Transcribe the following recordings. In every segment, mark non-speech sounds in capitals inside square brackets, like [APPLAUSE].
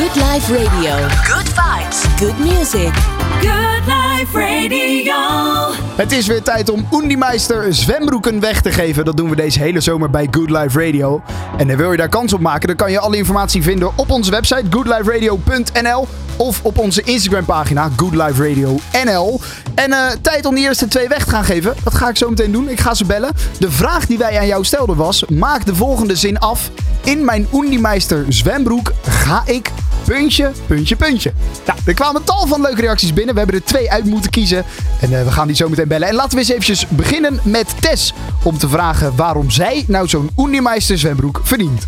Good Life Radio. Good vibes. Good music. Good Life Radio. Het is weer tijd om Undimeister zwembroeken weg te geven. Dat doen we deze hele zomer bij Good Life Radio. En wil je daar kans op maken, dan kan je alle informatie vinden op onze website goodliferadio.nl of op onze Instagram pagina Good Life Radio NL. En eh, tijd om die eerste twee weg te gaan geven. Dat ga ik zo meteen doen. Ik ga ze bellen. De vraag die wij aan jou stelden was: maak de volgende zin af. In mijn Undimeister zwembroek ga ik puntje, puntje, puntje. Nou, er kwamen tal van leuke reacties binnen. We hebben er twee uit moeten kiezen. En eh, we gaan die zo meteen bellen. En laten we eens eventjes beginnen met Tess. Om te vragen waarom zij nou zo'n Undimeister zwembroek verdient.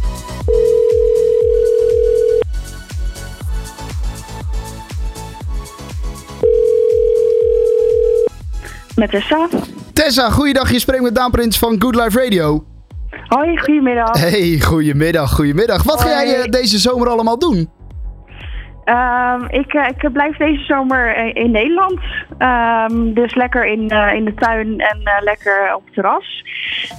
Met Tessa. Tessa, goeiedag. Je spreekt met Daan Prins van Good Life Radio. Hoi, goedemiddag. Hey, goedemiddag, goedemiddag. Wat ga jij eh, deze zomer allemaal doen? Ehm, ik, eh, ik blijf deze zomer eh, in Nederland. Ehm, dus lekker in, eh, in de tuin en lekker op het terras.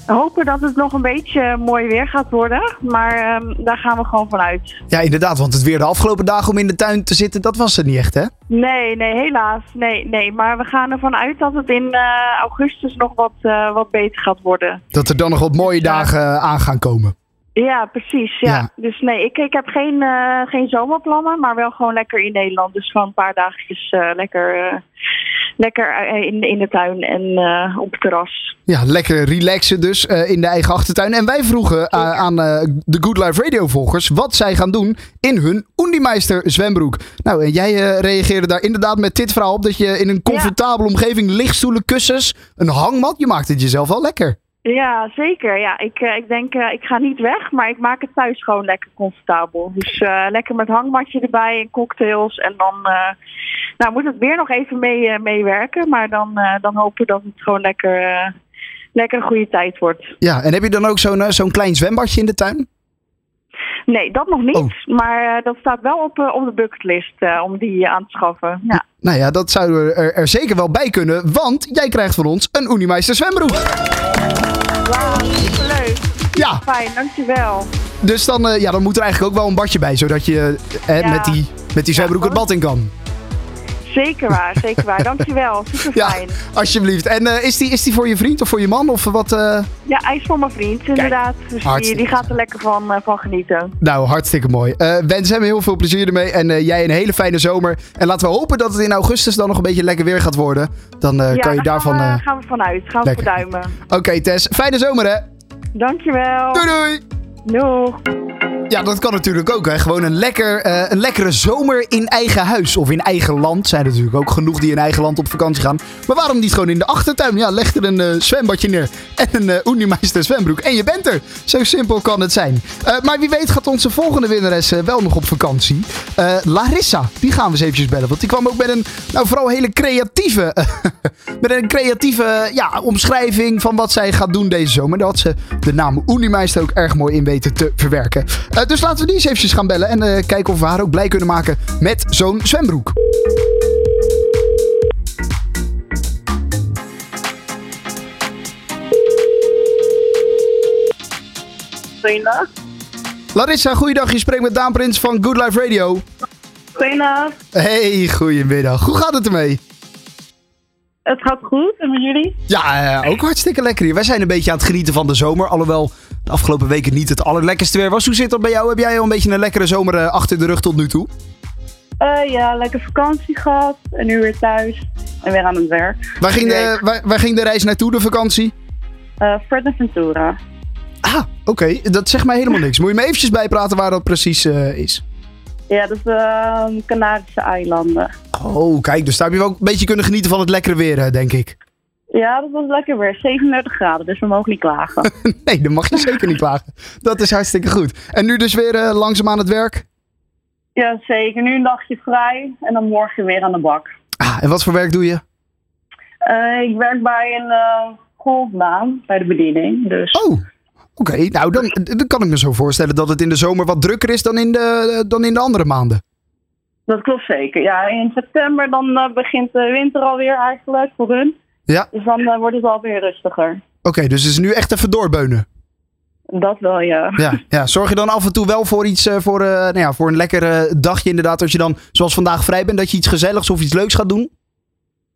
Hopen dat het nog een beetje mooi weer gaat worden. Maar ehm, daar gaan we gewoon vanuit. Ja, inderdaad, want het weer de afgelopen dagen om in de tuin te zitten, dat was het niet echt, hè? Nee, nee, helaas. Nee, nee. Maar we gaan ervan uit dat het in augustus nog wat, wat beter gaat worden. Dat er dan nog wat mooie dagen aan gaan komen. Ja, precies. Ja. Ja. Dus nee, ik, ik heb geen, eh, geen zomerplannen, maar wel gewoon lekker in Nederland. Dus gewoon een paar dagjes eh, lekker, eh, lekker in, in de tuin en op het terras. Ja, lekker relaxen dus in de eigen achtertuin. En wij vroegen aan de Good Life Radio volgers wat zij gaan doen in hun Undimeister zwembroek. Nou, en jij reageerde daar inderdaad met dit verhaal op dat je in een comfortabele omgeving, lichtstoelen, kussens, een hangmat, je maakt het jezelf wel lekker. Ja, zeker. Ja, ik, eh, ik denk, eh, ik ga niet weg, maar ik maak het thuis gewoon lekker comfortabel. Dus eh, lekker met hangmatje erbij en cocktails. En dan nou, moet het weer nog even mee, meewerken. Maar dan, dan hopen we dat het gewoon lekker, lekker een goede tijd wordt. Ja, en heb je dan ook zo'n zo'n klein zwembadje in de tuin? Nee, dat nog niet. Oh. Maar dat staat wel op, op de bucketlist om die aan te schaffen. Ja. Nou ja, dat zouden er, er zeker wel bij kunnen, want jij krijgt van ons een Unimeister zwembroek. Wauw, superleuk. Ja, Fijn, dankjewel. dus dan, eh, ja, dan moet er eigenlijk ook wel een badje bij, zodat je eh, Ja. met, die, met die zwembroek het bad in kan. Zeker waar, zeker waar. Dankjewel. Super Ja, fijn. alsjeblieft. En eh, is, die, is die voor je vriend of voor je man? Of wat? eh? Ja, hij is voor mijn vriend, inderdaad. Dus die, die gaat er lekker van, eh, van genieten. Nou, hartstikke mooi. Wens hem heel veel plezier ermee. En jij een hele fijne zomer. En laten we hopen dat het in augustus dan nog een beetje lekker weer gaat worden. Dan ja, kan je daar daarvan... gaan we, gaan we vanuit. Gaan we verduimen. Oké, Tess. Fijne zomer, hè? Dankjewel. Doei, doei! Doeg. Ja, dat kan natuurlijk ook. Hè. Gewoon een, lekker, eh, een lekkere zomer in eigen huis. Of in eigen land. Zijn er natuurlijk ook genoeg die in eigen land op vakantie gaan. Maar waarom niet gewoon in de achtertuin? Ja, leg er een eh, zwembadje neer. En een uh, zwembroek. En je bent er. Zo simpel kan het zijn. Maar wie weet gaat onze volgende winnares wel nog op vakantie. Larissa, die gaan we eens eventjes bellen. Want die kwam ook met een, nou vooral hele creatieve, [LAUGHS] met een creatieve ja, omschrijving van wat zij gaat doen deze zomer. Had ze de naam Unimeister ook erg mooi in weten te verwerken. Eh, dus laten we die eens eventjes gaan bellen en eh, kijken of we haar ook blij kunnen maken met zo'n zwembroek. Goeiedag. Larissa, goeiedag. Je spreekt met Daan Prins van Good Life Radio. Goeiedag. Hey, goedemiddag. Hoe gaat het ermee? Het gaat goed. En met jullie? Ja, eh, ook hartstikke lekker hier. Wij zijn een beetje aan het genieten van de zomer. Alhoewel de afgelopen weken niet het allerlekkerste weer was. Hoe zit dat bij jou? Heb jij al een beetje een lekkere zomer eh, achter de rug tot nu toe? Eh, ja, lekker vakantie gehad. En nu weer thuis. En weer aan het werk. Waar ging, de, waar, waar ging de reis naartoe, de vakantie? Uh, Fuerteventura. Ah, oké. Dat zegt mij helemaal niks. Moet je me eventjes bijpraten waar dat precies is? Ja, dat is uh, Canarische eilanden. Oh, kijk. Dus daar heb je wel een beetje kunnen genieten van het lekkere weer, denk ik. Ja, dat was lekker weer. 37 graden, dus we mogen niet klagen. [LAUGHS] nee, dan mag je [LAUGHS] zeker niet klagen. Dat is hartstikke goed. En nu dus weer uh, langzaam aan het werk? Ja, zeker. Nu een dagje vrij en dan morgen weer aan de bak. Ah, en wat voor werk doe je? Uh, ik werk bij een uh, golfbaan, bij de bediening. Dus. Oh, oké. Okay. Nou, dan, dan kan ik me zo voorstellen dat het in de zomer wat drukker is dan in de, dan in de andere maanden. Dat klopt zeker. Ja, in september dan begint de winter alweer eigenlijk voor hun. Ja. Dus dan uh, wordt het alweer rustiger. Oké, okay, dus het is nu echt even doorbeunen. Dat wel, ja. Ja, ja. Zorg je dan af en toe wel voor iets, eh, voor, eh, nou ja, voor een lekker eh, dagje inderdaad. Als je dan, zoals vandaag vrij bent, dat je iets gezelligs of iets leuks gaat doen?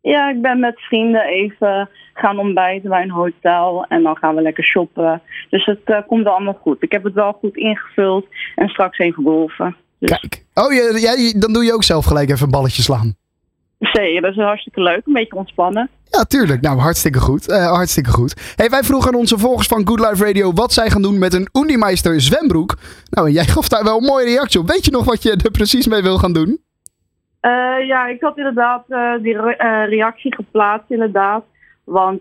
Ja, ik ben met vrienden even gaan ontbijten bij een hotel. En dan gaan we lekker shoppen. Dus het eh, komt wel allemaal goed. Ik heb het wel goed ingevuld. En straks even golven. Dus Kijk. Oh, ja, dan doe je ook zelf gelijk even een balletje slaan. zeker, dat is hartstikke leuk. Een beetje ontspannen. Ja, tuurlijk. Nou, hartstikke goed. Eh, hartstikke goed. Hey, wij vroegen aan onze volgers van Good Life Radio wat zij gaan doen met een Unimeister zwembroek. Nou, en jij [LAUGHS] gaf daar wel een mooie reactie op. Weet je nog wat je er precies mee wil gaan doen? Eh, ja, ik had inderdaad eh, die re- reactie geplaatst, inderdaad. Want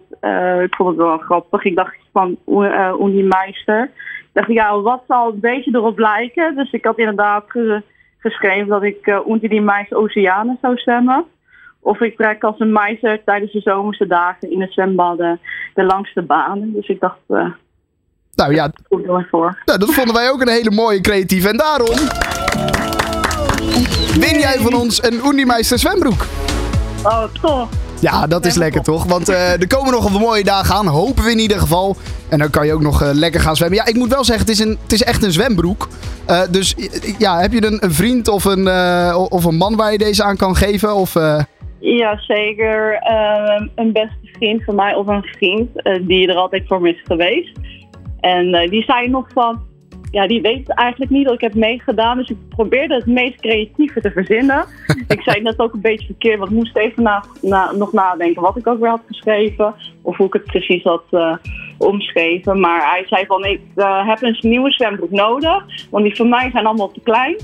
ik vond het wel grappig. Ik dacht van uh, Unimeister. Ik dacht, ja, wat zal een beetje erop lijken? Dus ik had inderdaad ge- geschreven dat ik uh, Unti die Meister Oceanen zou zwemmen. Of ik trek als een meister tijdens de zomerse dagen in het zwembadden de langste banen. Dus ik dacht, eh Nou ja, goed voor. nou, dat vonden wij ook een hele mooie creatieve. En daarom win jij van ons een Unimeister zwembroek. Oh, toch? Ja, dat is lekker toch? Want eh, er komen nog wat mooie dagen aan, hopen we in ieder geval. En dan kan je ook nog eh, lekker gaan zwemmen. Ja, ik moet wel zeggen, het is, een, het is echt een zwembroek. Eh, dus eh, ja, heb je een, een vriend of een, eh, of een man waar je deze aan kan geven? Of, eh, Ja, zeker. Ehm, een beste vriend van mij of een vriend eh, die er altijd voor me is geweest. En eh, die zei nog van, ja, die weet eigenlijk niet dat ik heb meegedaan. Dus ik probeerde het meest creatieve te verzinnen. [LAUGHS] ik zei net ook een beetje verkeerd, want ik moest even na, na- nog nadenken wat ik ook weer had geschreven. Of hoe ik het precies had eh, omschreven. Maar hij zei van, ik eh, heb een nieuwe zwembroek nodig. Want die van mij zijn allemaal te klein.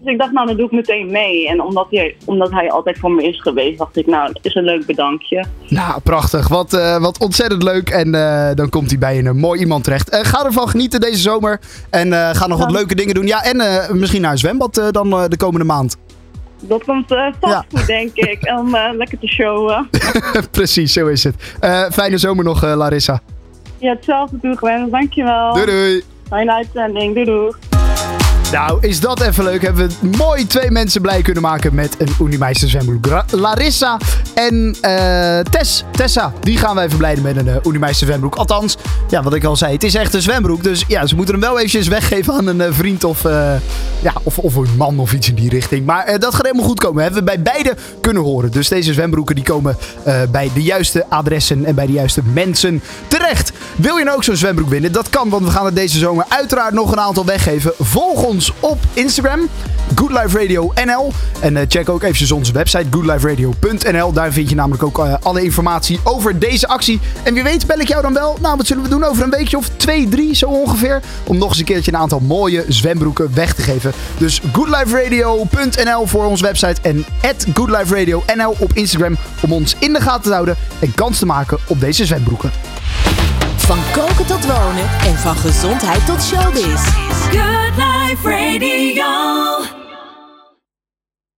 Dus ik dacht, nou, dan doe ik meteen mee. En omdat hij, omdat hij altijd voor me is geweest, dacht ik, nou, het is een leuk bedankje. nou, prachtig. Wat, eh, wat ontzettend leuk. En eh, dan komt hij bij een mooi iemand terecht. Eh, ga ervan genieten deze zomer. En eh, ga nog wat leuke dingen doen. Ja, en eh, misschien naar een zwembad eh, dan eh, de komende maand. Dat komt eh, vast Ja. goed, denk [LAUGHS] ik. Om eh, lekker te showen. [LAUGHS] Precies, zo is het. Eh, fijne zomer nog, eh, Larissa. Ja, hetzelfde toegewenst. Dankjewel. Doei doei. Fijne uitzending. Doei doei. Nou, is dat even leuk. Hebben we mooi twee mensen blij kunnen maken met een Unimeister zwembroek. Larissa en eh, Tess. Tessa, die gaan wij verblijden met een uh, Unimeister zwembroek. Althans, ja, wat ik al zei, het is echt een zwembroek. Dus ja, ze moeten hem wel eventjes weggeven aan een eh, vriend of, eh, ja, of, of een man of iets in die richting. Maar eh, dat gaat helemaal goed komen. Hebben we bij beide kunnen horen. Dus deze zwembroeken die komen eh, bij de juiste adressen en bij de juiste mensen terecht. Wil je nou ook zo'n zwembroek winnen? Dat kan, want we gaan het deze zomer uiteraard nog een aantal weggeven. Volg ons op Instagram, Good Life Radio NL. En eh, check ook eventjes onze website, goodliferadio.nl. Daar vind je namelijk ook eh, alle informatie over deze actie. En wie weet bel ik jou dan wel. Nou, wat zullen we doen over een weekje of twee, drie zo ongeveer. Om nog eens een keertje een aantal mooie zwembroeken weg te geven. Dus goodliferadio.nl voor onze website. En at goodliferadio.nl op Instagram. Om ons in de gaten te houden en kans te maken op deze zwembroeken. Van koken tot wonen en van gezondheid tot showbiz. Life Radio.